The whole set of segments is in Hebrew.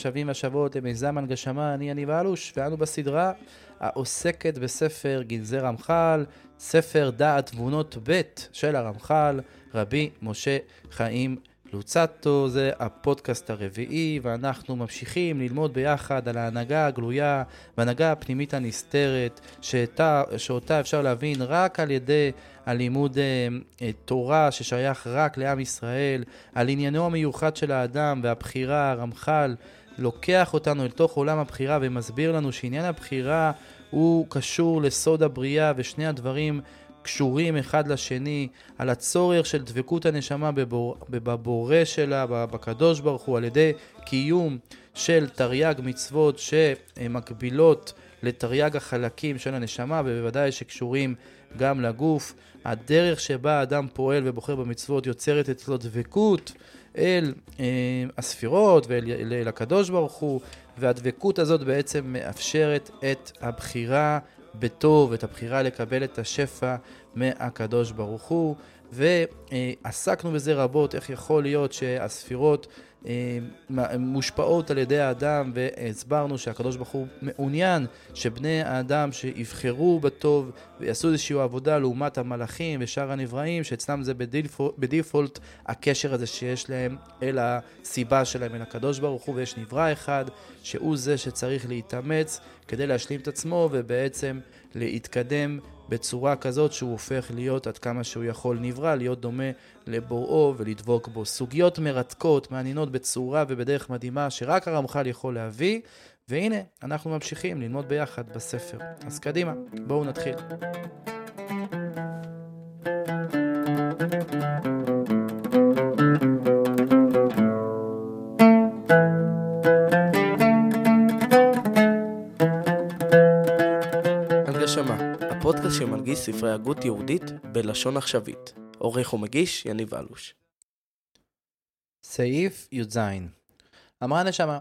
השבים והשבות למיזם הנגשמה, אני יניב אלוש, ואנו בסדרה העוסקת בספר גנזי רמח"ל, ספר דעת תבונות ב' של הרמח"ל, רבי משה חיים לוצטו, זה הפודקאסט הרביעי, ואנחנו ממשיכים ללמוד ביחד על ההנהגה הגלויה וההנהגה הפנימית הנסתרת, שאותה, שאותה אפשר להבין רק על ידי הלימוד אה, אה, תורה ששייך רק לעם ישראל, על עניינו המיוחד של האדם והבחירה, הרמח"ל לוקח אותנו אל תוך עולם הבחירה ומסביר לנו שעניין הבחירה הוא קשור לסוד הבריאה ושני הדברים קשורים אחד לשני, על הצורך של דבקות הנשמה בבור, בבורא שלה, בקדוש ברוך הוא, על ידי קיום של תרי"ג מצוות שמקבילות לתרי"ג החלקים של הנשמה, ובוודאי שקשורים גם לגוף. הדרך שבה האדם פועל ובוחר במצוות יוצרת אצלו דבקות אל אה, הספירות ואל הקדוש ברוך הוא, והדבקות הזאת בעצם מאפשרת את הבחירה בטוב, את הבחירה לקבל את השפע מהקדוש ברוך הוא, ועסקנו בזה רבות, איך יכול להיות שהספירות אה, מושפעות על ידי האדם, והסברנו שהקדוש ברוך הוא מעוניין שבני האדם שיבחרו בטוב ויעשו איזושהי עבודה לעומת המלאכים ושאר הנבראים, שאצלם זה בדיפולט, בדיפולט הקשר הזה שיש להם אל הסיבה שלהם, אל הקדוש ברוך הוא, ויש נברא אחד שהוא זה שצריך להתאמץ כדי להשלים את עצמו ובעצם להתקדם בצורה כזאת שהוא הופך להיות עד כמה שהוא יכול נברא, להיות דומה לבוראו ולדבוק בו. סוגיות מרתקות, מעניינות בצורה ובדרך מדהימה שרק הרמח"ל יכול להביא, והנה, אנחנו ממשיכים ללמוד ביחד בספר. אז קדימה, בואו נתחיל. הפודקאסט שמנגיש ספרי הגות יהודית בלשון עכשווית. עורך ומגיש יניב אלוש. סעיף י"ז אמרה נשמה,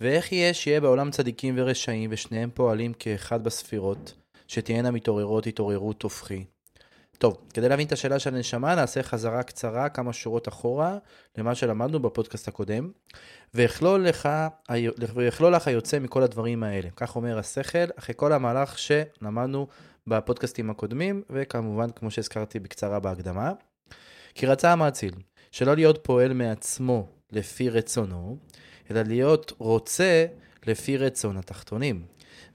ואיך יהיה שיהיה בעולם צדיקים ורשעים ושניהם פועלים כאחד בספירות, שתהיינה מתעוררות התעוררות הופכי? טוב, כדי להבין את השאלה של הנשמה, נעשה חזרה קצרה כמה שורות אחורה למה שלמדנו בפודקאסט הקודם, ויכלול לך, לך היוצא מכל הדברים האלה. כך אומר השכל, אחרי כל המהלך שלמדנו בפודקאסטים הקודמים, וכמובן, כמו שהזכרתי בקצרה בהקדמה. כי רצה המאציל שלא להיות פועל מעצמו לפי רצונו, אלא להיות רוצה לפי רצון התחתונים.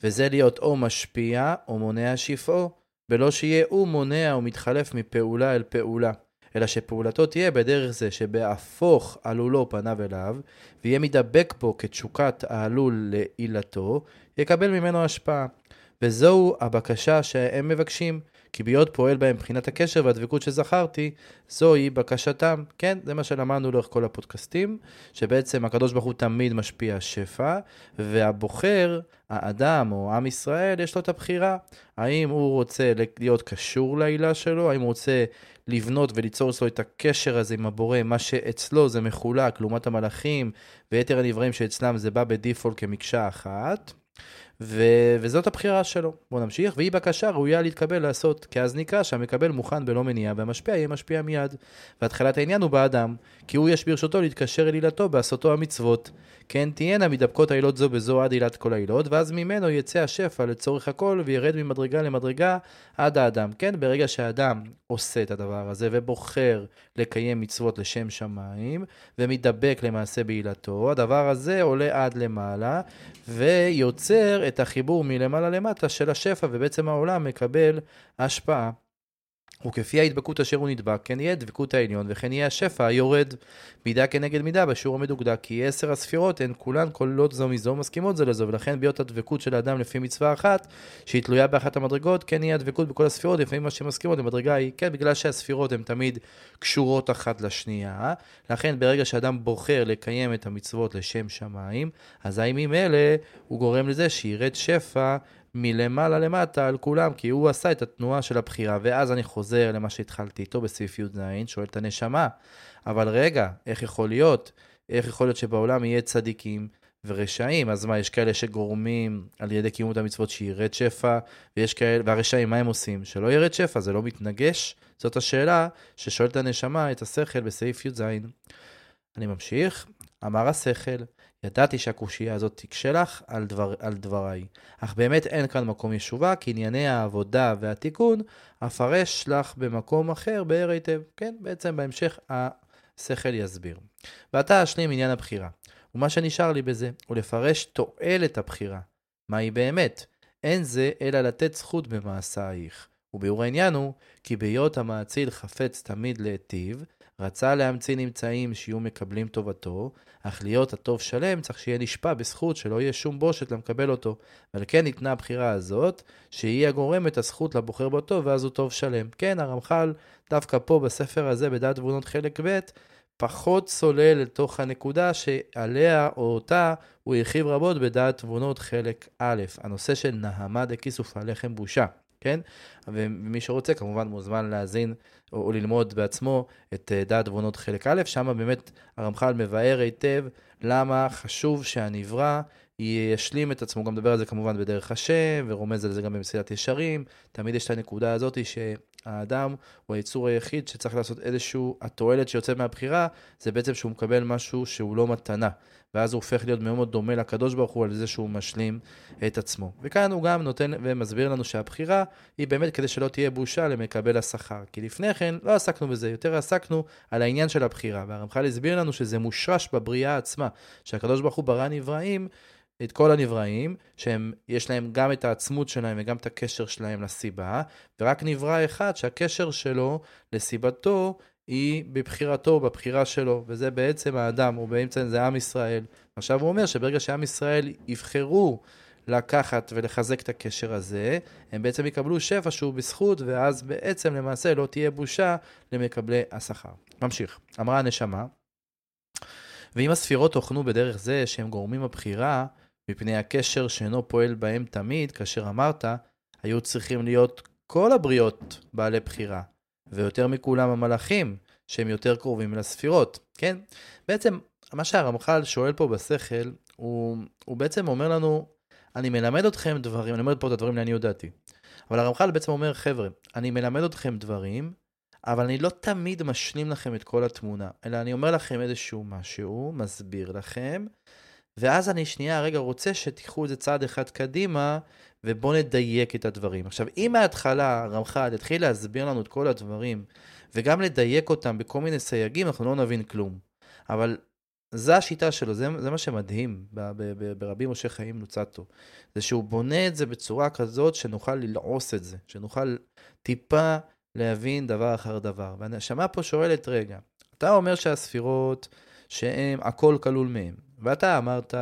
וזה להיות או משפיע או מונע שפעו, בלא שיהיה הוא מונע ומתחלף מפעולה אל פעולה. אלא שפעולתו תהיה בדרך זה שבהפוך עלולו פניו אליו, ויהיה מדבק בו כתשוקת העלול לעילתו, יקבל ממנו השפעה. וזוהו הבקשה שהם מבקשים, כי בהיות פועל בהם מבחינת הקשר והדבקות שזכרתי, זוהי בקשתם. כן, זה מה שלמדנו לאורך כל הפודקאסטים, שבעצם הקדוש ברוך הוא תמיד משפיע שפע, והבוחר, האדם או עם ישראל, יש לו את הבחירה. האם הוא רוצה להיות קשור לעילה שלו, האם הוא רוצה לבנות וליצור אצלו את הקשר הזה עם הבורא, מה שאצלו זה מחולק לעומת המלאכים ויתר הנבראים שאצלם זה בא בדיפולט כמקשה אחת. ו- וזאת הבחירה שלו. בואו נמשיך, והיא בקשה ראויה להתקבל לעשות, כי אז נקרא שהמקבל מוכן בלא מניעה, והמשפיע יהיה משפיע מיד. והתחלת העניין הוא באדם, כי הוא יש ברשותו להתקשר אל עילתו בעשותו המצוות. כן תהיינה מדבקות העילות זו בזו עד עילת כל העילות, ואז ממנו יצא השפע לצורך הכל, וירד ממדרגה למדרגה עד האדם. כן, ברגע שהאדם עושה את הדבר הזה ובוחר לקיים מצוות לשם שמיים, ומתדבק למעשה בעילתו, הדבר הזה עולה עד למעלה, ויוצר את החיבור מלמעלה למטה של השפע, ובעצם העולם מקבל השפעה. וכפי ההדבקות אשר הוא נדבק, כן יהיה דבקות העליון, וכן יהיה השפע היורד מידה כנגד מידה בשיעור המדוקדק, כי עשר הספירות הן כולן כוללות זו מזו מסכימות זו לזו, ולכן בהיות הדבקות של האדם לפי מצווה אחת, שהיא תלויה באחת המדרגות, כן יהיה הדבקות בכל הספירות, לפעמים מה שמסכימות המדרגה היא, כן, בגלל שהספירות הן תמיד קשורות אחת לשנייה, לכן ברגע שאדם בוחר לקיים את המצוות לשם שמיים, אזי ממילא הוא גורם לזה שירד שפע מלמעלה למטה על כולם, כי הוא עשה את התנועה של הבחירה. ואז אני חוזר למה שהתחלתי איתו בסעיף י"ז, שואל את הנשמה, אבל רגע, איך יכול להיות? איך יכול להיות שבעולם יהיה צדיקים ורשעים? אז מה, יש כאלה שגורמים על ידי קיום את המצוות שירד שפע, ויש כאלה, והרשעים, מה הם עושים? שלא ירד שפע, זה לא מתנגש? זאת השאלה ששואלת הנשמה את השכל בסעיף י"ז. אני ממשיך. אמר השכל, ידעתי שהקושייה הזאת תקשה לך על, דבר, על דבריי, אך באמת אין כאן מקום ישובה, כי ענייני העבודה והתיקון אפרש לך במקום אחר באר היטב. כן, בעצם בהמשך השכל יסביר. ועתה אשלים עניין הבחירה. ומה שנשאר לי בזה הוא לפרש תועלת הבחירה. מהי באמת? אין זה אלא לתת זכות במעשייך. וביאור העניין הוא, כי בהיות המאציל חפץ תמיד להיטיב, רצה להמציא נמצאים שיהיו מקבלים טובתו, אך להיות הטוב שלם צריך שיהיה נשפע בזכות שלא יהיה שום בושת למקבל אותו. ועל כן ניתנה הבחירה הזאת, שהיא הגורמת הזכות לבוחר בטוב, ואז הוא טוב שלם. כן, הרמח"ל, דווקא פה בספר הזה, בדעת תבונות חלק ב', פחות צולל לתוך הנקודה שעליה או אותה הוא הרחיב רבות בדעת תבונות חלק א', הנושא של נהמה דכיסוף הלחם בושה. כן? ומי שרוצה כמובן מוזמן להאזין או, או ללמוד בעצמו את uh, דעת תבונות חלק א', שם באמת הרמח"ל מבאר היטב למה חשוב שהנברא ישלים את עצמו, גם מדבר על זה כמובן בדרך השם, ורומז על זה גם במסילת ישרים. תמיד יש את הנקודה הזאת שהאדם הוא היצור היחיד שצריך לעשות איזשהו, התועלת שיוצאת מהבחירה, זה בעצם שהוא מקבל משהו שהוא לא מתנה. ואז הוא הופך להיות מאוד מאוד דומה לקדוש ברוך הוא על זה שהוא משלים את עצמו. וכאן הוא גם נותן ומסביר לנו שהבחירה היא באמת כדי שלא תהיה בושה למקבל השכר. כי לפני כן לא עסקנו בזה, יותר עסקנו על העניין של הבחירה. והרמח"ל הסביר לנו שזה מושרש בבריאה עצמה, שהקדוש ברוך הוא ברא נבראים את כל הנבראים, שיש להם גם את העצמות שלהם וגם את הקשר שלהם לסיבה, ורק נברא אחד שהקשר שלו לסיבתו היא בבחירתו, בבחירה שלו, וזה בעצם האדם, הוא באמצע זה עם ישראל. עכשיו הוא אומר שברגע שעם ישראל יבחרו לקחת ולחזק את הקשר הזה, הם בעצם יקבלו שפע שהוא בזכות, ואז בעצם למעשה לא תהיה בושה למקבלי השכר. ממשיך. אמרה הנשמה, ואם הספירות הוכנו בדרך זה שהם גורמים הבחירה, מפני הקשר שאינו פועל בהם תמיד, כאשר אמרת, היו צריכים להיות כל הבריות בעלי בחירה. ויותר מכולם המלאכים, שהם יותר קרובים לספירות, כן? בעצם, מה שהרמח"ל שואל פה בשכל, הוא, הוא בעצם אומר לנו, אני מלמד אתכם דברים, אני אומר פה את הדברים לעניות דעתי, אבל הרמח"ל בעצם אומר, חבר'ה, אני מלמד אתכם דברים, אבל אני לא תמיד משלים לכם את כל התמונה, אלא אני אומר לכם איזשהו משהו, מסביר לכם, ואז אני שנייה, רגע, רוצה שתיקחו את זה צעד אחד קדימה, ובואו נדייק את הדברים. עכשיו, אם מההתחלה הרמח"ל יתחיל להסביר לנו את כל הדברים, וגם לדייק אותם בכל מיני סייגים, אנחנו לא נבין כלום. אבל זה השיטה שלו, זה, זה מה שמדהים ברבי משה חיים לוצטו. זה שהוא בונה את זה בצורה כזאת שנוכל ללעוס את זה, שנוכל טיפה להבין דבר אחר דבר. והנשמה פה שואלת, רגע, אתה אומר שהספירות, שהם, הכל כלול מהם, ואתה אמרת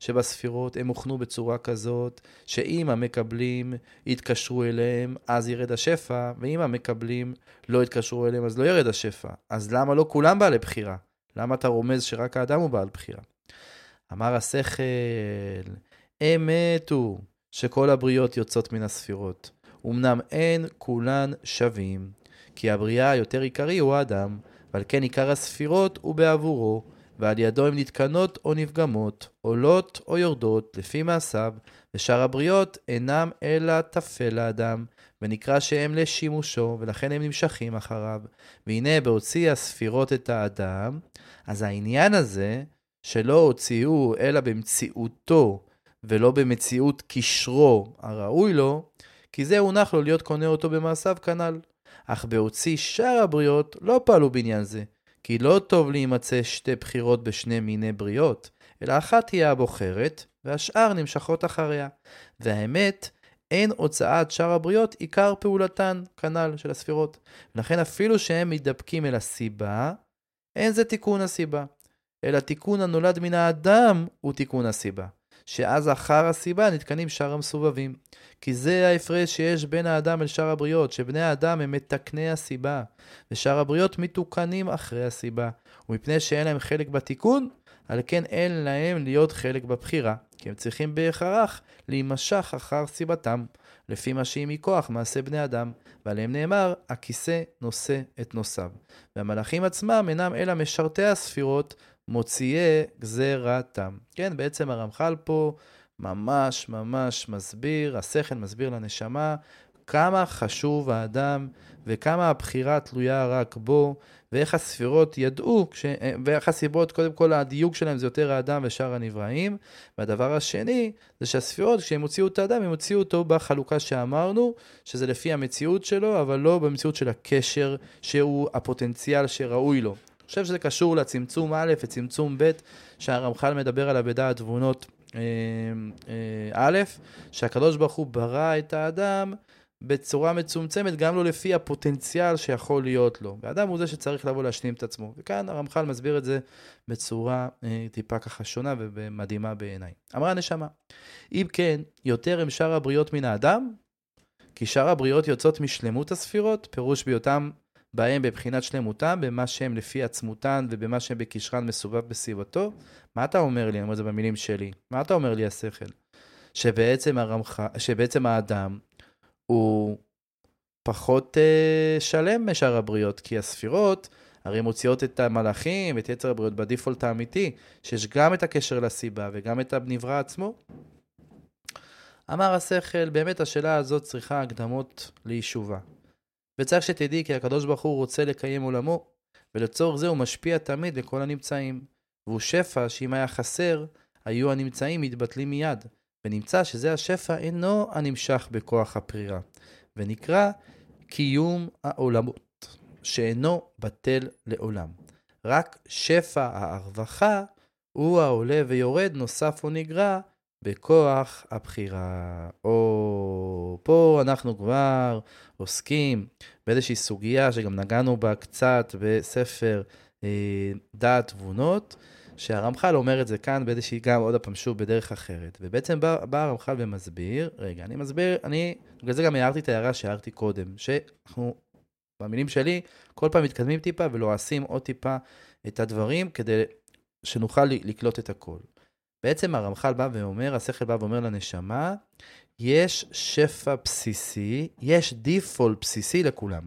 שבספירות הם הוכנו בצורה כזאת, שאם המקבלים יתקשרו אליהם, אז ירד השפע, ואם המקבלים לא יתקשרו אליהם, אז לא ירד השפע. אז למה לא כולם בעלי בחירה? למה אתה רומז שרק האדם הוא בעל בחירה? אמר השכל, אמת הוא שכל הבריות יוצאות מן הספירות. אמנם אין כולן שווים, כי הבריאה היותר עיקרי הוא האדם, ועל כן עיקר הספירות הוא בעבורו. ועל ידו הן נתקנות או נפגמות, עולות או יורדות, לפי מעשיו, ושאר הבריות אינם אלא טפל לאדם, ונקרא שהם לשימושו, ולכן הם נמשכים אחריו. והנה בהוציא הספירות את האדם, אז העניין הזה, שלא הוציאו אלא במציאותו, ולא במציאות קשרו הראוי לו, כי זה הונח לו להיות קונה אותו במעשיו כנ"ל. אך בהוציא שאר הבריות לא פעלו בעניין זה, כי לא טוב להימצא שתי בחירות בשני מיני בריות, אלא אחת תהיה הבוחרת, והשאר נמשכות אחריה. והאמת, אין הוצאת שאר הבריות עיקר פעולתן, כנ"ל של הספירות. ולכן אפילו שהם מתדבקים אל הסיבה, אין זה תיקון הסיבה, אלא תיקון הנולד מן האדם הוא תיקון הסיבה. שאז אחר הסיבה נתקנים שאר המסובבים. כי זה ההפרש שיש בין האדם אל שאר הבריות, שבני האדם הם מתקני הסיבה, ושאר הבריות מתוקנים אחרי הסיבה. ומפני שאין להם חלק בתיקון, על כן אין להם להיות חלק בבחירה, כי הם צריכים בהכרח להימשך אחר סיבתם, לפי מה שהיא מכוח מעשה בני אדם, ועליהם נאמר, הכיסא נושא את נושאיו. והמלאכים עצמם אינם אלא משרתי הספירות, מוציאי גזרתם. כן, בעצם הרמח"ל פה ממש ממש מסביר, השכל מסביר לנשמה, כמה חשוב האדם וכמה הבחירה תלויה רק בו, ואיך הספירות ידעו, כש... ואיך הסיבות, קודם כל הדיוק שלהם זה יותר האדם ושאר הנבראים. והדבר השני, זה שהספירות, כשהם הוציאו את האדם, הם הוציאו אותו בחלוקה שאמרנו, שזה לפי המציאות שלו, אבל לא במציאות של הקשר שהוא הפוטנציאל שראוי לו. חושב שזה קשור לצמצום א' וצמצום ב', שהרמח"ל מדבר עליו בדעת תבונות אה, אה, א', שהקדוש ברוך הוא ברא את האדם בצורה מצומצמת, גם לא לפי הפוטנציאל שיכול להיות לו. ואדם הוא זה שצריך לבוא להשלים את עצמו. וכאן הרמח"ל מסביר את זה בצורה אה, טיפה ככה שונה ומדהימה בעיניי. אמרה הנשמה, אם כן, יותר הם שאר הבריות מן האדם, כי שאר הבריות יוצאות משלמות הספירות, פירוש בהיותם בהם בבחינת שלמותם, במה שהם לפי עצמותן ובמה שהם בקשרן מסובב בסביבתו. מה אתה אומר לי? אני אומר את זה במילים שלי. מה אתה אומר לי השכל? שבעצם, הרמח... שבעצם האדם הוא פחות uh, שלם משאר הבריות, כי הספירות הרי מוציאות את המלאכים, את יצר הבריות בדיפולט האמיתי, שיש גם את הקשר לסיבה וגם את הנברא עצמו. אמר השכל, באמת השאלה הזאת צריכה הקדמות ליישובה. וצריך שתדעי כי הקדוש ברוך הוא רוצה לקיים עולמו, ולצורך זה הוא משפיע תמיד לכל הנמצאים. והוא שפע שאם היה חסר, היו הנמצאים מתבטלים מיד. ונמצא שזה השפע אינו הנמשך בכוח הפרירה, ונקרא קיום העולמות, שאינו בטל לעולם. רק שפע הרווחה הוא העולה ויורד, נוסף או נגרע, בכוח הבחירה. או פה אנחנו כבר עוסקים באיזושהי סוגיה שגם נגענו בה קצת בספר אה, דעת תבונות, שהרמח"ל אומר את זה כאן באיזושהי, גם עוד פעם שוב בדרך אחרת. ובעצם בא, בא הרמח"ל ומסביר, רגע, אני מסביר, אני, בגלל זה גם הערתי את ההערה שהערתי קודם, שאנחנו, במילים שלי, כל פעם מתקדמים טיפה ולועסים עוד טיפה את הדברים כדי שנוכל לקלוט את הכל. בעצם הרמח"ל בא ואומר, השכל בא ואומר לנשמה, יש שפע בסיסי, יש דיפולט בסיסי לכולם,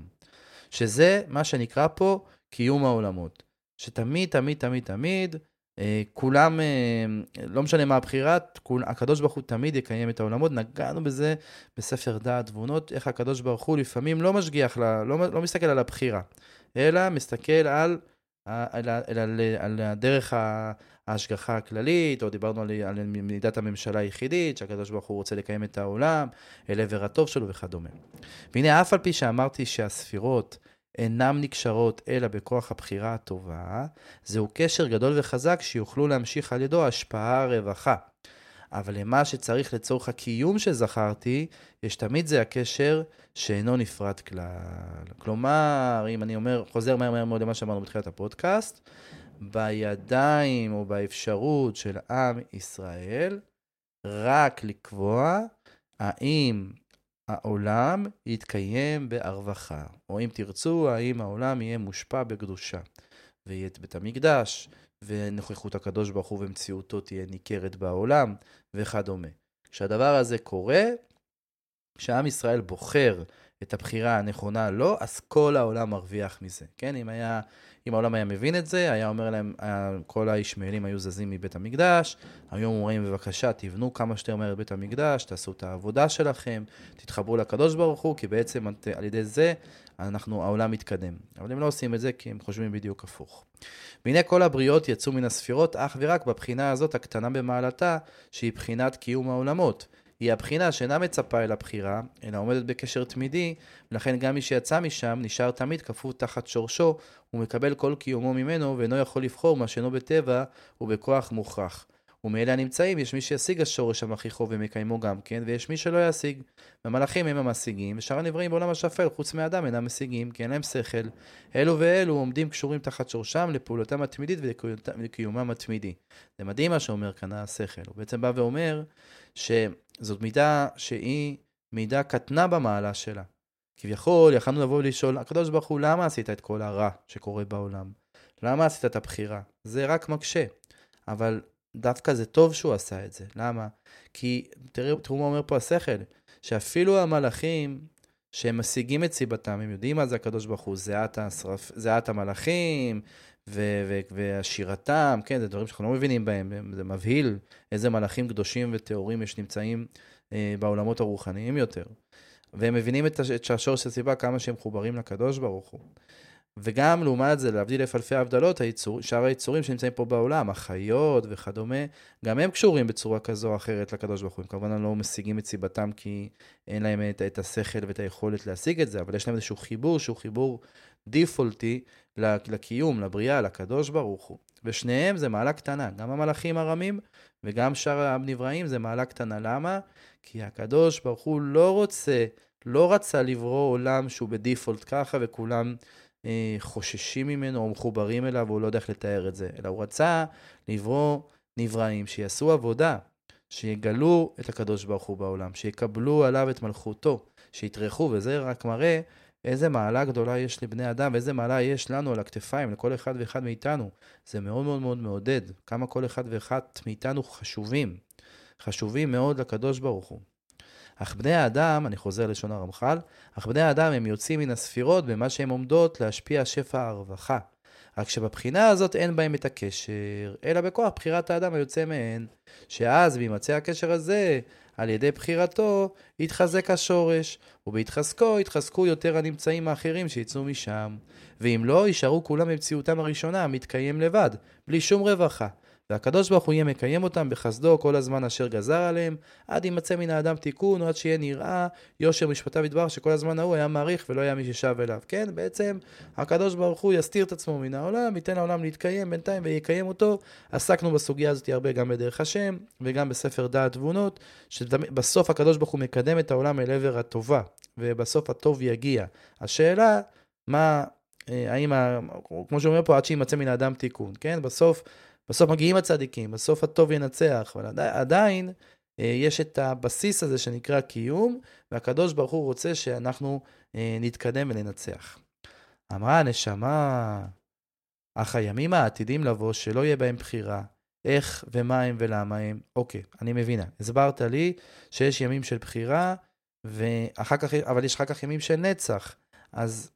שזה מה שנקרא פה קיום העולמות. שתמיד, תמיד, תמיד, תמיד, אה, כולם, אה, לא משנה מה הבחירה, כול, הקדוש ברוך הוא תמיד יקיים את העולמות. נגענו בזה בספר דעת תבונות, איך הקדוש ברוך הוא לפעמים לא משגיח, לא, לא מסתכל על הבחירה, אלא מסתכל על, על, על, על, על הדרך ההשגחה הכללית, או דיברנו על, על מידת הממשלה היחידית, שהקדוש ברוך הוא רוצה לקיים את העולם, אל עבר הטוב שלו וכדומה. והנה, אף על פי שאמרתי שהספירות, אינם נקשרות אלא בכוח הבחירה הטובה, זהו קשר גדול וחזק שיוכלו להמשיך על ידו השפעה רווחה. אבל למה שצריך לצורך הקיום שזכרתי, יש תמיד זה הקשר שאינו נפרד כלל. כלומר, אם אני אומר, חוזר מהר מהר מאוד למה שאמרנו בתחילת הפודקאסט, בידיים או באפשרות של עם ישראל, רק לקבוע האם העולם יתקיים בהרווחה, או אם תרצו, האם העולם יהיה מושפע בקדושה, ויהיה את בית המקדש, ונוכחות הקדוש ברוך הוא ומציאותו תהיה ניכרת בעולם, וכדומה. כשהדבר הזה קורה, כשעם ישראל בוחר את הבחירה הנכונה לו, אז כל העולם מרוויח מזה, כן? אם היה אם העולם היה מבין את זה, היה אומר להם, כל הישמעאלים היו זזים מבית המקדש, היו אומרים, בבקשה, תבנו כמה שיותר מהר את בית המקדש, תעשו את העבודה שלכם, תתחברו לקדוש ברוך הוא, כי בעצם על ידי זה אנחנו, העולם מתקדם. אבל הם לא עושים את זה כי הם חושבים בדיוק הפוך. והנה כל הבריות יצאו מן הספירות אך ורק בבחינה הזאת הקטנה במעלתה, שהיא בחינת קיום העולמות. היא הבחינה שאינה מצפה אל הבחירה, אלא עומדת בקשר תמידי, ולכן גם מי שיצא משם נשאר תמיד כפות תחת שורשו, ומקבל כל קיומו ממנו, ואינו יכול לבחור מה שאינו בטבע ובכוח מוכרח. ומאלה הנמצאים יש מי שישיג השורש המכריחו ומקיימו גם כן, ויש מי שלא ישיג. והמלאכים הם המשיגים, ושאר הנבראים בעולם השפל, חוץ מאדם, אינם משיגים, כי אין להם שכל. אלו ואלו עומדים קשורים תחת שורשם לפעולתם התמידית ולקיומם התמידי. זה מדהים מה שאומר כאן השכל. הוא בעצם בא ואומר שזאת מידה שהיא מידה קטנה במעלה שלה. כביכול, יכלנו לבוא ולשאול, הקדוש ברוך הוא, למה עשית את כל הרע שקורה בעולם? למה עשית את הבחירה? זה רק מקשה. אבל דווקא זה טוב שהוא עשה את זה. למה? כי תראו, תראו מה אומר פה השכל, שאפילו המלאכים שהם משיגים את סיבתם, הם יודעים מה זה הקדוש ברוך הוא, זיעת, השרף, זיעת המלאכים ו- ו- והשירתם, כן, זה דברים שאנחנו לא מבינים בהם, זה מבהיל איזה מלאכים קדושים וטהורים יש נמצאים אה, בעולמות הרוחניים יותר. והם מבינים את, את השורש הסיבה כמה שהם מחוברים לקדוש ברוך הוא. וגם לעומת זה, להבדיל אלף אלפי הבדלות, היצור, שאר היצורים שנמצאים פה בעולם, החיות וכדומה, גם הם קשורים בצורה כזו או אחרת לקדוש ברוך הוא. הם כמובן לא משיגים את סיבתם כי אין להם את, את השכל ואת היכולת להשיג את זה, אבל יש להם איזשהו חיבור שהוא חיבור דיפולטי לקיום, לבריאה, לקדוש ברוך הוא. ושניהם זה מעלה קטנה, גם המלאכים הרמים וגם שאר הנבראים זה מעלה קטנה. למה? כי הקדוש ברוך הוא לא רוצה, לא רצה לברוא עולם שהוא בדיפולט ככה וכולם חוששים ממנו או מחוברים אליו והוא לא יודע איך לתאר את זה, אלא הוא רצה לברוא נבראים שיעשו עבודה, שיגלו את הקדוש ברוך הוא בעולם, שיקבלו עליו את מלכותו, שיטרחו, וזה רק מראה איזה מעלה גדולה יש לבני אדם, ואיזה מעלה יש לנו על הכתפיים, לכל אחד ואחד מאיתנו. זה מאוד מאוד מאוד מעודד, כמה כל אחד ואחת מאיתנו חשובים. חשובים מאוד לקדוש ברוך הוא. אך בני האדם, אני חוזר לשון הרמח"ל, אך בני האדם הם יוצאים מן הספירות במה שהן עומדות להשפיע שפע הרווחה. רק שבבחינה הזאת אין בהם את הקשר, אלא בכוח בחירת האדם היוצא מהן, שאז בהימצא הקשר הזה, על ידי בחירתו, יתחזק השורש, ובהתחזקו יתחזקו יותר הנמצאים האחרים שיצאו משם. ואם לא, יישארו כולם במציאותם הראשונה, המתקיים לבד, בלי שום רווחה. והקדוש ברוך הוא יהיה מקיים אותם בחסדו כל הזמן אשר גזר עליהם, עד ימצא מן האדם תיקון, או עד שיהיה נראה יושר משפטיו ידבר, שכל הזמן ההוא היה מעריך ולא היה מי ששב אליו. כן, בעצם הקדוש ברוך הוא יסתיר את עצמו מן העולם, ייתן לעולם להתקיים בינתיים ויקיים אותו. עסקנו בסוגיה הזאת הרבה גם בדרך השם, וגם בספר דעת תבונות, שבסוף הקדוש ברוך הוא מקדם את העולם אל עבר הטובה, ובסוף הטוב יגיע. השאלה, מה, אה, האם, כמו שאומר פה, עד שימצא מן האדם תיקון, כן? בסוף בסוף מגיעים הצדיקים, בסוף הטוב ינצח, אבל עדיין, אה, יש את הבסיס הזה שנקרא קיום, והקדוש ברוך הוא רוצה שאנחנו אה, נתקדם וננצח. אמרה הנשמה, אך הימים העתידים לבוא, שלא יהיה בהם בחירה, איך ומה הם ולמה הם. אוקיי, אני מבינה. הסברת לי שיש ימים של בחירה, ואחר כך, אבל יש אחר כך ימים של נצח. אז,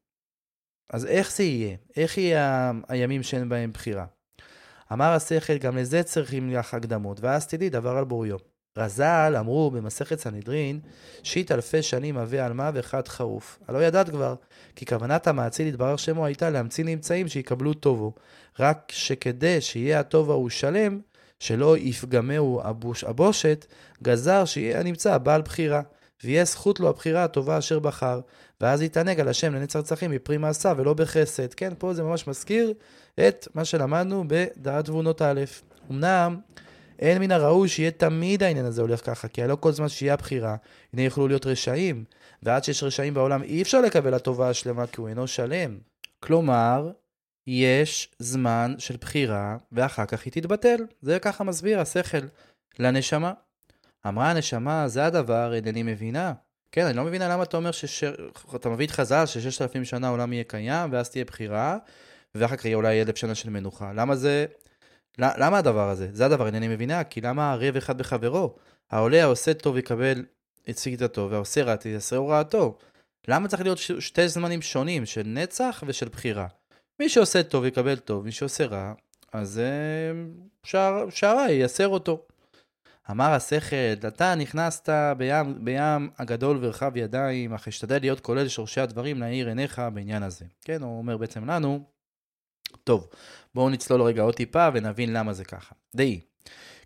אז איך זה יהיה? איך יהיה הימים שאין בהם בחירה? אמר השכל, גם לזה צריכים לך הקדמות, ואז תדעי דבר על בוריו. רז"ל אמרו במסכת סנהדרין, שיט אלפי שנים הווה על מה ואחד חרוף. הלא ידעת כבר, כי כוונת המאציל יתברר שמו הייתה להמציא נמצאים שיקבלו טובו. רק שכדי שיהיה הטוב ההוא שלם, שלא יפגמהו הבוש, הבושת, גזר שיהיה הנמצא בעל בחירה. ויהיה זכות לו הבחירה הטובה אשר בחר, ואז יתענג על השם לנצר צרכים מפרי מעשיו ולא בחסד. כן, פה זה ממש מזכיר את מה שלמדנו בדעת תבונות א'. אמנם אין מן הראוי שיהיה תמיד העניין הזה הולך ככה, כי הלא כל זמן שיהיה הבחירה, הנה יוכלו להיות רשעים, ועד שיש רשעים בעולם אי אפשר לקבל הטובה השלמה כי הוא אינו שלם. כלומר, יש זמן של בחירה, ואחר כך היא תתבטל. זה ככה מסביר השכל לנשמה. אמרה הנשמה, זה הדבר, אינני מבינה. כן, אני לא מבינה למה אתה אומר שאתה מביא את חז"ל שששת אלפים שנה העולם יהיה קיים, ואז תהיה בחירה, ואחר כך יהיה אולי אלף שנה של מנוחה. למה זה... למה הדבר הזה? זה הדבר, אינני מבינה, כי למה רב אחד בחברו? העולה העושה טוב יקבל את סגתתו, והעושה רע תעשה הוראתו. למה צריך להיות שתי זמנים שונים, של נצח ושל בחירה? מי שעושה טוב יקבל טוב, מי שעושה רע, אז שער, שערה ייסר אותו. אמר השכל, אתה נכנסת בים, בים הגדול ורחב ידיים, אך אשתדל להיות כולל שורשי הדברים להאיר עיניך בעניין הזה. כן, הוא אומר בעצם לנו, טוב, בואו נצלול רגע עוד טיפה ונבין למה זה ככה. דעי,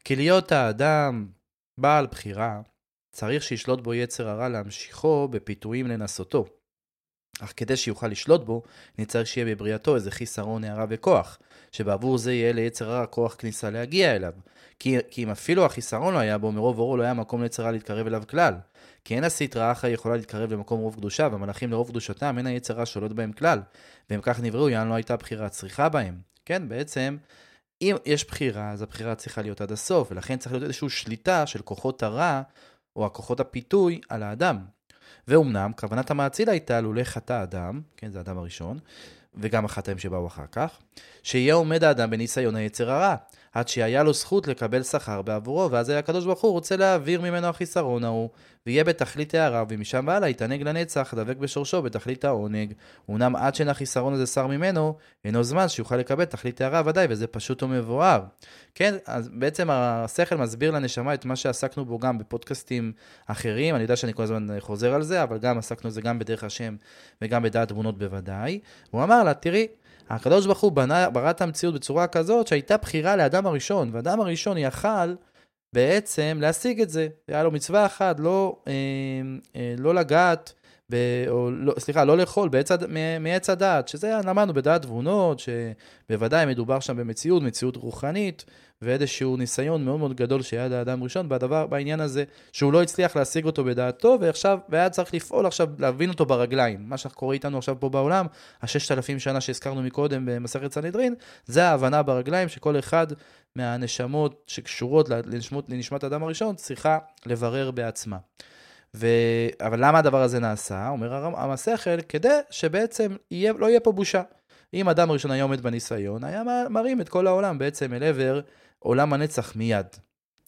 כי להיות האדם בעל בחירה, צריך שישלוט בו יצר הרע להמשיכו בפיתויים לנסותו. אך כדי שיוכל לשלוט בו, נצטרך שיהיה בבריאתו איזה חיסרון, הערה וכוח, שבעבור זה יהיה ליצר הרע כוח כניסה להגיע אליו. כי, כי אם אפילו החיסרון לא היה בו, מרוב אורו לא היה מקום ליצר הרע להתקרב אליו כלל. כי אין הסטרא אחרא יכולה להתקרב למקום רוב קדושה, והמלאכים לרוב קדושתם אין היצר הרע שולט בהם כלל. והם כך נבראו, יען לא הייתה בחירה צריכה בהם. כן, בעצם, אם יש בחירה, אז הבחירה צריכה להיות עד הסוף, ולכן צריך להיות איזושהי שליטה של כוחות הרע, או הכוחות הפיתוי, על האדם. ואומנם, כוונת המאציל הייתה לולא חטא אדם, כן, זה האדם הראשון, וגם החטאים שבאו אחר כך, שיהיה עומד האדם בניסיון היצר הרע, עד שהיה לו זכות לקבל שכר בעבורו, ואז היה הקדוש ברוך הוא רוצה להעביר ממנו החיסרון ההוא, ויהיה בתכלית הערה, ומשם והלאה יתענג לנצח, דבק בשורשו בתכלית העונג. אמנם עד שאין החיסרון הזה שר ממנו, אינו זמן שיוכל לקבל תכלית הערה ודאי, וזה פשוט ומבואר. כן, אז בעצם השכל מסביר לנשמה את מה שעסקנו בו גם בפודקאסטים אחרים, אני יודע שאני כל הזמן חוזר על זה, אבל גם עסקנו בזה גם בדרך השם וגם בדעת תמונות בוודאי. הוא אמר לה, תראי, הקדוש ברוך הוא בנה, ברא את המציאות בצורה כזאת שהייתה בחירה לאדם הראשון, ואדם הראשון יכל בעצם להשיג את זה. היה לו מצווה אחת, לא, אה, אה, לא לגעת, ב, או לא, סליחה, לא לאכול בעץ, מעץ הדעת, שזה למדנו בדעת תבונות, שבוודאי מדובר שם במציאות, מציאות רוחנית, ואיזשהו ניסיון מאוד מאוד גדול שהיה לאדם ראשון בדבר, בעניין הזה, שהוא לא הצליח להשיג אותו בדעתו, ועכשיו, והיה צריך לפעול עכשיו, להבין אותו ברגליים. מה שקורה איתנו עכשיו פה בעולם, הששת אלפים שנה שהזכרנו מקודם במסכת סנהדרין, זה ההבנה ברגליים שכל אחד מהנשמות שקשורות לנשמות, לנשמת האדם הראשון, צריכה לברר בעצמה. ו... אבל למה הדבר הזה נעשה? אומר המסכת, כדי שבעצם יהיה, לא יהיה פה בושה. אם אדם ראשון היה עומד בניסיון, היה מרים את כל העולם בעצם אל עבר עולם הנצח מיד.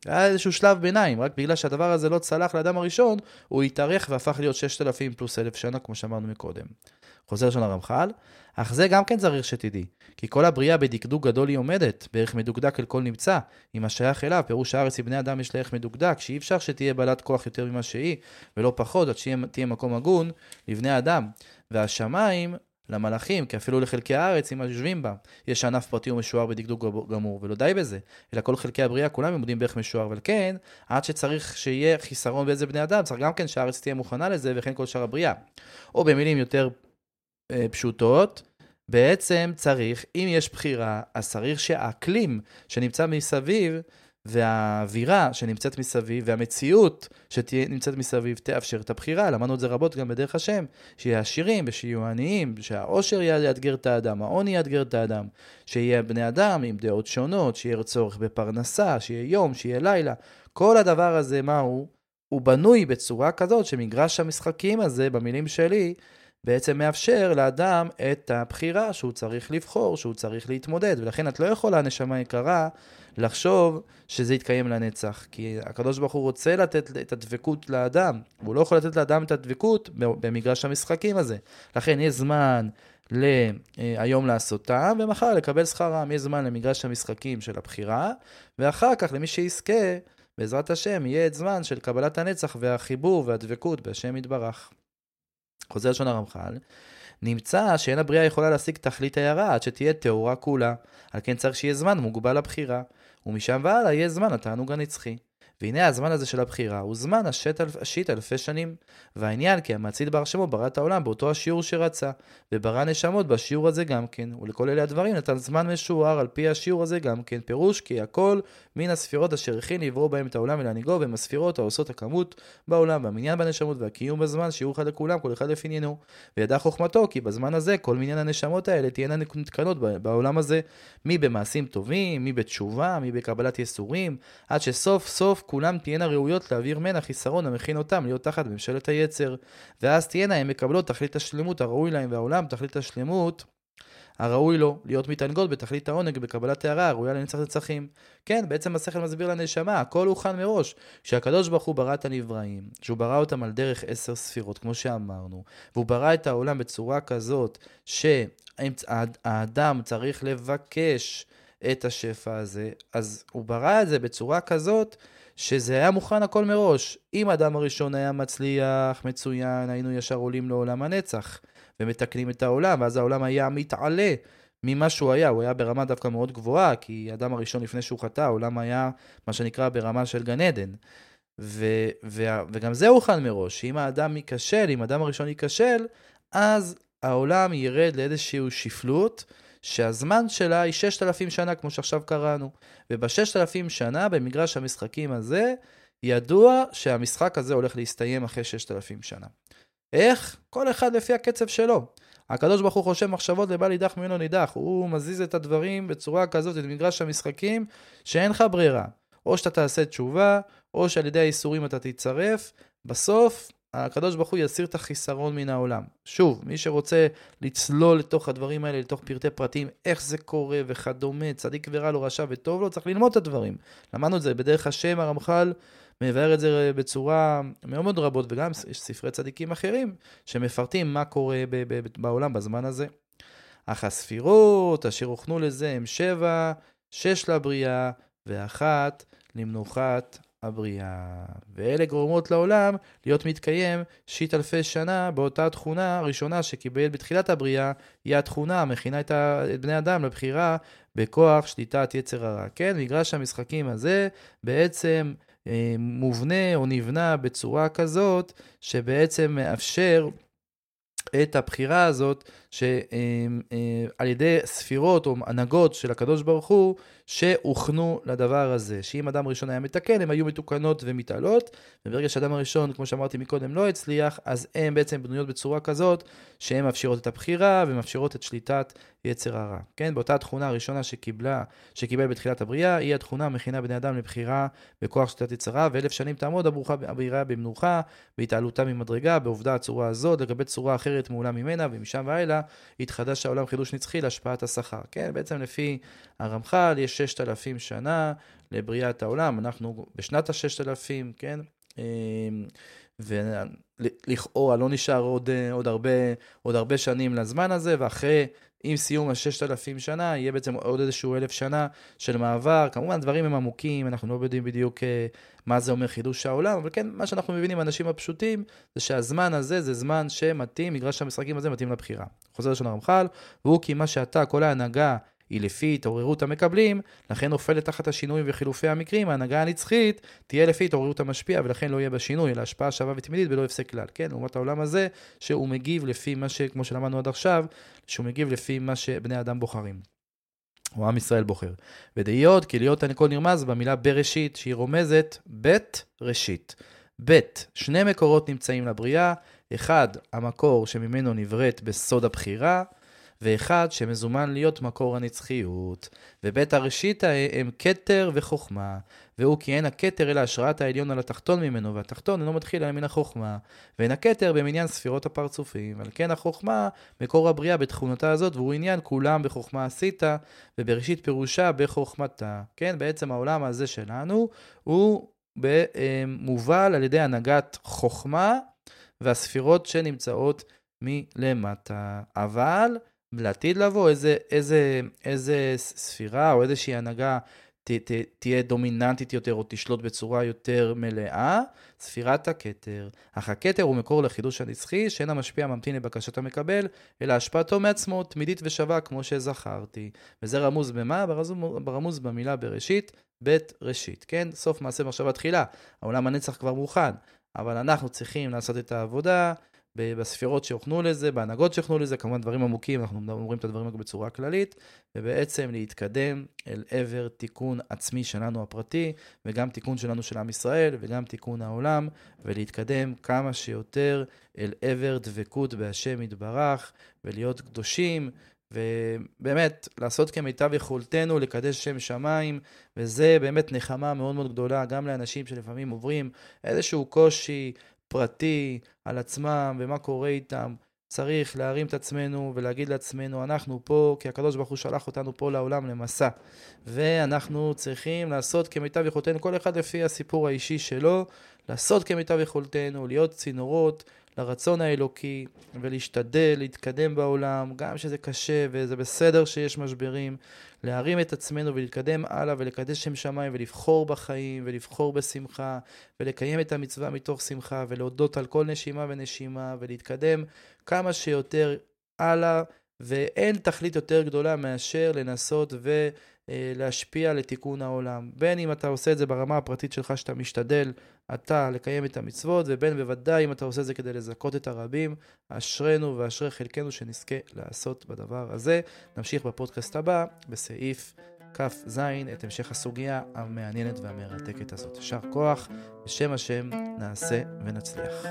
היה איזשהו שלב ביניים, רק בגלל שהדבר הזה לא צלח לאדם הראשון, הוא התארך והפך להיות 6,000 פלוס 1,000 שנה, כמו שאמרנו מקודם. חוזר לשון הרמח"ל, אך זה גם כן צריך שתדעי, כי כל הבריאה בדקדוק גדול היא עומדת, בערך מדוקדק אל כל נמצא, אם השייך אליו, פירוש הארץ לבני אדם יש לה ערך מדוקדק, שאי אפשר שתהיה בעלת כוח יותר ממה שהיא, ולא פחות, עד שתהיה מקום הגון לבני אדם. והשמיים למלאכים, כי אפילו לחלקי הארץ, אם יושבים בה, יש ענף פרטי ומשוער בדקדוק גמור, ולא די בזה, אלא כל חלקי הבריאה כולם עומדים בערך משוער, אבל כן, עד שצריך שיהיה חיסרון באיזה בני אדם, צריך גם כן שהארץ תהיה מוכנה לזה, וכן כל שאר הבריאה. או במילים יותר פשוטות, בעצם צריך, אם יש בחירה, אז צריך שהאקלים שנמצא מסביב, והאווירה שנמצאת מסביב, והמציאות שנמצאת מסביב, תאפשר את הבחירה. למדנו את זה רבות גם בדרך השם, שיהיה עשירים ושיהיו עניים, שהעושר יאתגר את האדם, העוני יאתגר את האדם, שיהיה בני אדם עם דעות שונות, שיהיה צורך בפרנסה, שיהיה יום, שיהיה לילה. כל הדבר הזה, מה הוא? הוא בנוי בצורה כזאת שמגרש המשחקים הזה, במילים שלי, בעצם מאפשר לאדם את הבחירה שהוא צריך לבחור, שהוא צריך להתמודד. ולכן את לא יכולה, נשמה יקרה, לחשוב שזה יתקיים לנצח. כי הקדוש ברוך הוא רוצה לתת את הדבקות לאדם, והוא לא יכול לתת לאדם את הדבקות במגרש המשחקים הזה. לכן יש זמן להיום לעשותם, ומחר לקבל שכרם. יש זמן למגרש המשחקים של הבחירה, ואחר כך למי שיזכה, בעזרת השם, יהיה את זמן של קבלת הנצח והחיבור והדבקות בהשם יתברך. חוזר לשון הרמח"ל, נמצא שאין הבריאה יכולה להשיג תכלית הערה עד שתהיה טהורה כולה. על כן צריך שיהיה זמן מוגבל לבחירה, ומשם והלאה יהיה זמן התענוג הנצחי. והנה הזמן הזה של הבחירה הוא זמן השית, אלף, השית אלפי שנים. והעניין כי המציל בר שמו ברא את העולם באותו השיעור שרצה, וברא נשמות בשיעור הזה גם כן, ולכל אלה הדברים נתן זמן משוער על פי השיעור הזה גם כן, פירוש כי הכל מן הספירות אשר הכין לברוא בהם את העולם ולהנהיגו, והם הספירות העושות הכמות בעולם, והמניין בנשמות והקיום בזמן, שיעור אחד לכולם, כל אחד לפי עניינו. וידע חוכמתו כי בזמן הזה כל מניין הנשמות האלה תהיינה נתקנות בעולם הזה, מי במעשים טובים, מי בתשובה, מי בקבלת יסורים, עד שסוף סוף כולם תהיינה ראויות להעביר מן החיסרון המכין אותם להיות תחת ממשלת היצר. ואז תהיינה הן מקבלות תכלית השלמות הראוי להם והעולם תכלית השלמות הראוי לו להיות מתענגות בתכלית העונג בקבלת הערה הראויה לנצח נצחים. כן, בעצם השכל מסביר לנשמה, הכל הוכן מראש. כשהקדוש ברוך הוא ברא את הנבראים, שהוא ברא אותם על דרך עשר ספירות, כמו שאמרנו, והוא ברא את העולם בצורה כזאת שהאדם צריך לבקש את השפע הזה, אז הוא ברא את זה בצורה כזאת שזה היה מוכן הכל מראש. אם האדם הראשון היה מצליח, מצוין, היינו ישר עולים לעולם הנצח, ומתקנים את העולם, ואז העולם היה מתעלה ממה שהוא היה. הוא היה ברמה דווקא מאוד גבוהה, כי האדם הראשון לפני שהוא חטא, העולם היה מה שנקרא ברמה של גן עדן. ו- ו- וגם זה הוכן מראש, שאם האדם ייכשל, אם האדם הראשון ייכשל, אז העולם ירד לאיזושהי שפלות, שהזמן שלה היא 6,000 שנה, כמו שעכשיו קראנו. וב-6,000 שנה, במגרש המשחקים הזה, ידוע שהמשחק הזה הולך להסתיים אחרי 6,000 שנה. איך? כל אחד לפי הקצב שלו. הקדוש ברוך הוא חושב מחשבות ובא לידך ממנו נידח. הוא מזיז את הדברים בצורה כזאת, את מגרש המשחקים, שאין לך ברירה. או שאתה תעשה תשובה, או שעל ידי האיסורים אתה תצטרף. בסוף, הקדוש ברוך הוא יסיר את החיסרון מן העולם. שוב, מי שרוצה לצלול לתוך הדברים האלה, לתוך פרטי פרטים, איך זה קורה וכדומה, צדיק ורע לו, רשע וטוב לו, צריך ללמוד את הדברים. למדנו את זה בדרך השם, הרמח"ל מבאר את זה בצורה מאוד מאוד רבות, וגם יש ספרי צדיקים אחרים שמפרטים מה קורה בעולם בזמן הזה. אך הספירות אשר הוכנו לזה הם שבע, שש לבריאה ואחת למנוחת הבריאה. ואלה גורמות לעולם להיות מתקיים שיט אלפי שנה באותה תכונה הראשונה שקיבל בתחילת הבריאה, היא התכונה המכינה את, ה... את בני אדם לבחירה בכוח שליטת יצר הרע. כן, מגרש המשחקים הזה בעצם אה, מובנה או נבנה בצורה כזאת שבעצם מאפשר את הבחירה הזאת שעל אה, ידי ספירות או הנהגות של הקדוש ברוך הוא שהוכנו לדבר הזה. שאם אדם ראשון היה מתקן, הן היו מתוקנות ומתעלות, וברגע שאדם הראשון, כמו שאמרתי מקודם, לא הצליח, אז הן בעצם בנויות בצורה כזאת שהן מאפשרות את הבחירה ומאפשרות את שליטת יצר הרע. כן, באותה תכונה הראשונה שקיבלה, שקיבל בתחילת הבריאה, היא התכונה המכינה בני אדם לבחירה בכוח שליטת יצר הרע, ואלף שנים תעמוד הברוכה הבריאה במנוחה, בהתעלותה ממדרגה, בעובדה הצורה הזאת, לגבי צורה אחרת מעולה ממנה, ומשם ואילך יתחדש העולם חידוש נצחי להשפעת השכר. כן, בעצם לפי הרמח"ל יש ששת אלפים שנה לבריאת העולם, אנחנו בשנת הששת אלפים, כן? אמ, ולכאורה לא נשאר עוד, עוד, הרבה, עוד הרבה שנים לזמן הזה, ואחרי, עם סיום הששת אלפים שנה, יהיה בעצם עוד איזשהו אלף שנה של מעבר. כמובן, דברים הם עמוקים, אנחנו לא יודעים בדיוק אה, מה זה אומר חידוש העולם, אבל כן, מה שאנחנו מבינים, האנשים הפשוטים, זה שהזמן הזה זה זמן שמתאים, מגרש המשחקים הזה מתאים לבחירה. חוזר לשון הרמח"ל, והוא כי מה שאתה, כל ההנהגה, היא לפי התעוררות המקבלים, לכן נופלת תחת השינויים וחילופי המקרים, ההנהגה הנצחית תהיה לפי התעוררות המשפיע, ולכן לא יהיה בה שינוי, אלא השפעה שווה ותמידית ולא הפסק כלל, כן? לעומת העולם הזה, שהוא מגיב לפי מה ש... כמו שלמדנו עד עכשיו, שהוא מגיב לפי מה שבני אדם בוחרים. או עם ישראל בוחר. ודהיות, כי להיות הכל נרמז במילה בראשית, שהיא רומזת בית ראשית. בית, שני מקורות נמצאים לבריאה, אחד, המקור שממנו נבראת בסוד הבחירה, ואחד שמזומן להיות מקור הנצחיות. ובית הראשית הם כתר וחוכמה, והוא כי אין הכתר אלא השראת העליון על התחתון ממנו, והתחתון אינו מתחיל אלא מן החוכמה, ואין הכתר במניין ספירות הפרצופים. על כן החוכמה, מקור הבריאה בתכונתה הזאת, והוא עניין כולם בחוכמה עשית, ובראשית פירושה בחוכמתה. כן, בעצם העולם הזה שלנו, הוא מובל על ידי הנהגת חוכמה והספירות שנמצאות מלמטה. אבל לעתיד לבוא, איזה, איזה, איזה ספירה או איזושהי הנהגה ת, ת, תהיה דומיננטית יותר או תשלוט בצורה יותר מלאה, ספירת הכתר. אך הכתר הוא מקור לחידוש הנצחי, שאין המשפיע ממתין לבקשת המקבל, אלא השפעתו מעצמו תמידית ושווה כמו שזכרתי. וזה רמוז במה? ברמוז, ברמוז במילה בראשית, בית ראשית, כן? סוף מעשה מחשבה תחילה. העולם הנצח כבר מוכן, אבל אנחנו צריכים לעשות את העבודה. בספירות שהוכנו לזה, בהנהגות שהוכנו לזה, כמובן דברים עמוקים, אנחנו אומרים את הדברים בצורה כללית, ובעצם להתקדם אל עבר תיקון עצמי שלנו הפרטי, וגם תיקון שלנו של עם ישראל, וגם תיקון העולם, ולהתקדם כמה שיותר אל עבר דבקות בהשם יתברך, ולהיות קדושים. ובאמת, לעשות כמיטב יכולתנו לקדש שם שמיים, וזה באמת נחמה מאוד מאוד גדולה גם לאנשים שלפעמים עוברים איזשהו קושי, פרטי על עצמם ומה קורה איתם. צריך להרים את עצמנו ולהגיד לעצמנו, אנחנו פה, כי הקדוש ברוך הוא שלח אותנו פה לעולם למסע. ואנחנו צריכים לעשות כמיטב יכולתנו, כל אחד לפי הסיפור האישי שלו, לעשות כמיטב יכולתנו, להיות צינורות לרצון האלוקי ולהשתדל להתקדם בעולם, גם שזה קשה וזה בסדר שיש משברים, להרים את עצמנו ולהתקדם הלאה ולקדש שם שמיים ולבחור בחיים ולבחור בשמחה ולקיים את המצווה מתוך שמחה ולהודות על כל נשימה ונשימה ולהתקדם כמה שיותר הלאה ואין תכלית יותר גדולה מאשר לנסות ולהשפיע לתיקון העולם. בין אם אתה עושה את זה ברמה הפרטית שלך, שאתה משתדל אתה לקיים את המצוות, ובין בוודאי אם אתה עושה את זה כדי לזכות את הרבים, אשרינו ואשרי חלקנו שנזכה לעשות בדבר הזה. נמשיך בפודקאסט הבא, בסעיף כ"ז, את המשך הסוגיה המעניינת והמרתקת הזאת. יישר כוח, בשם השם נעשה ונצליח.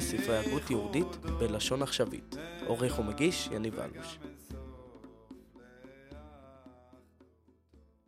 ספרי הגות יהודית בלשון עכשווית. עורך ומגיש יניב אלוש.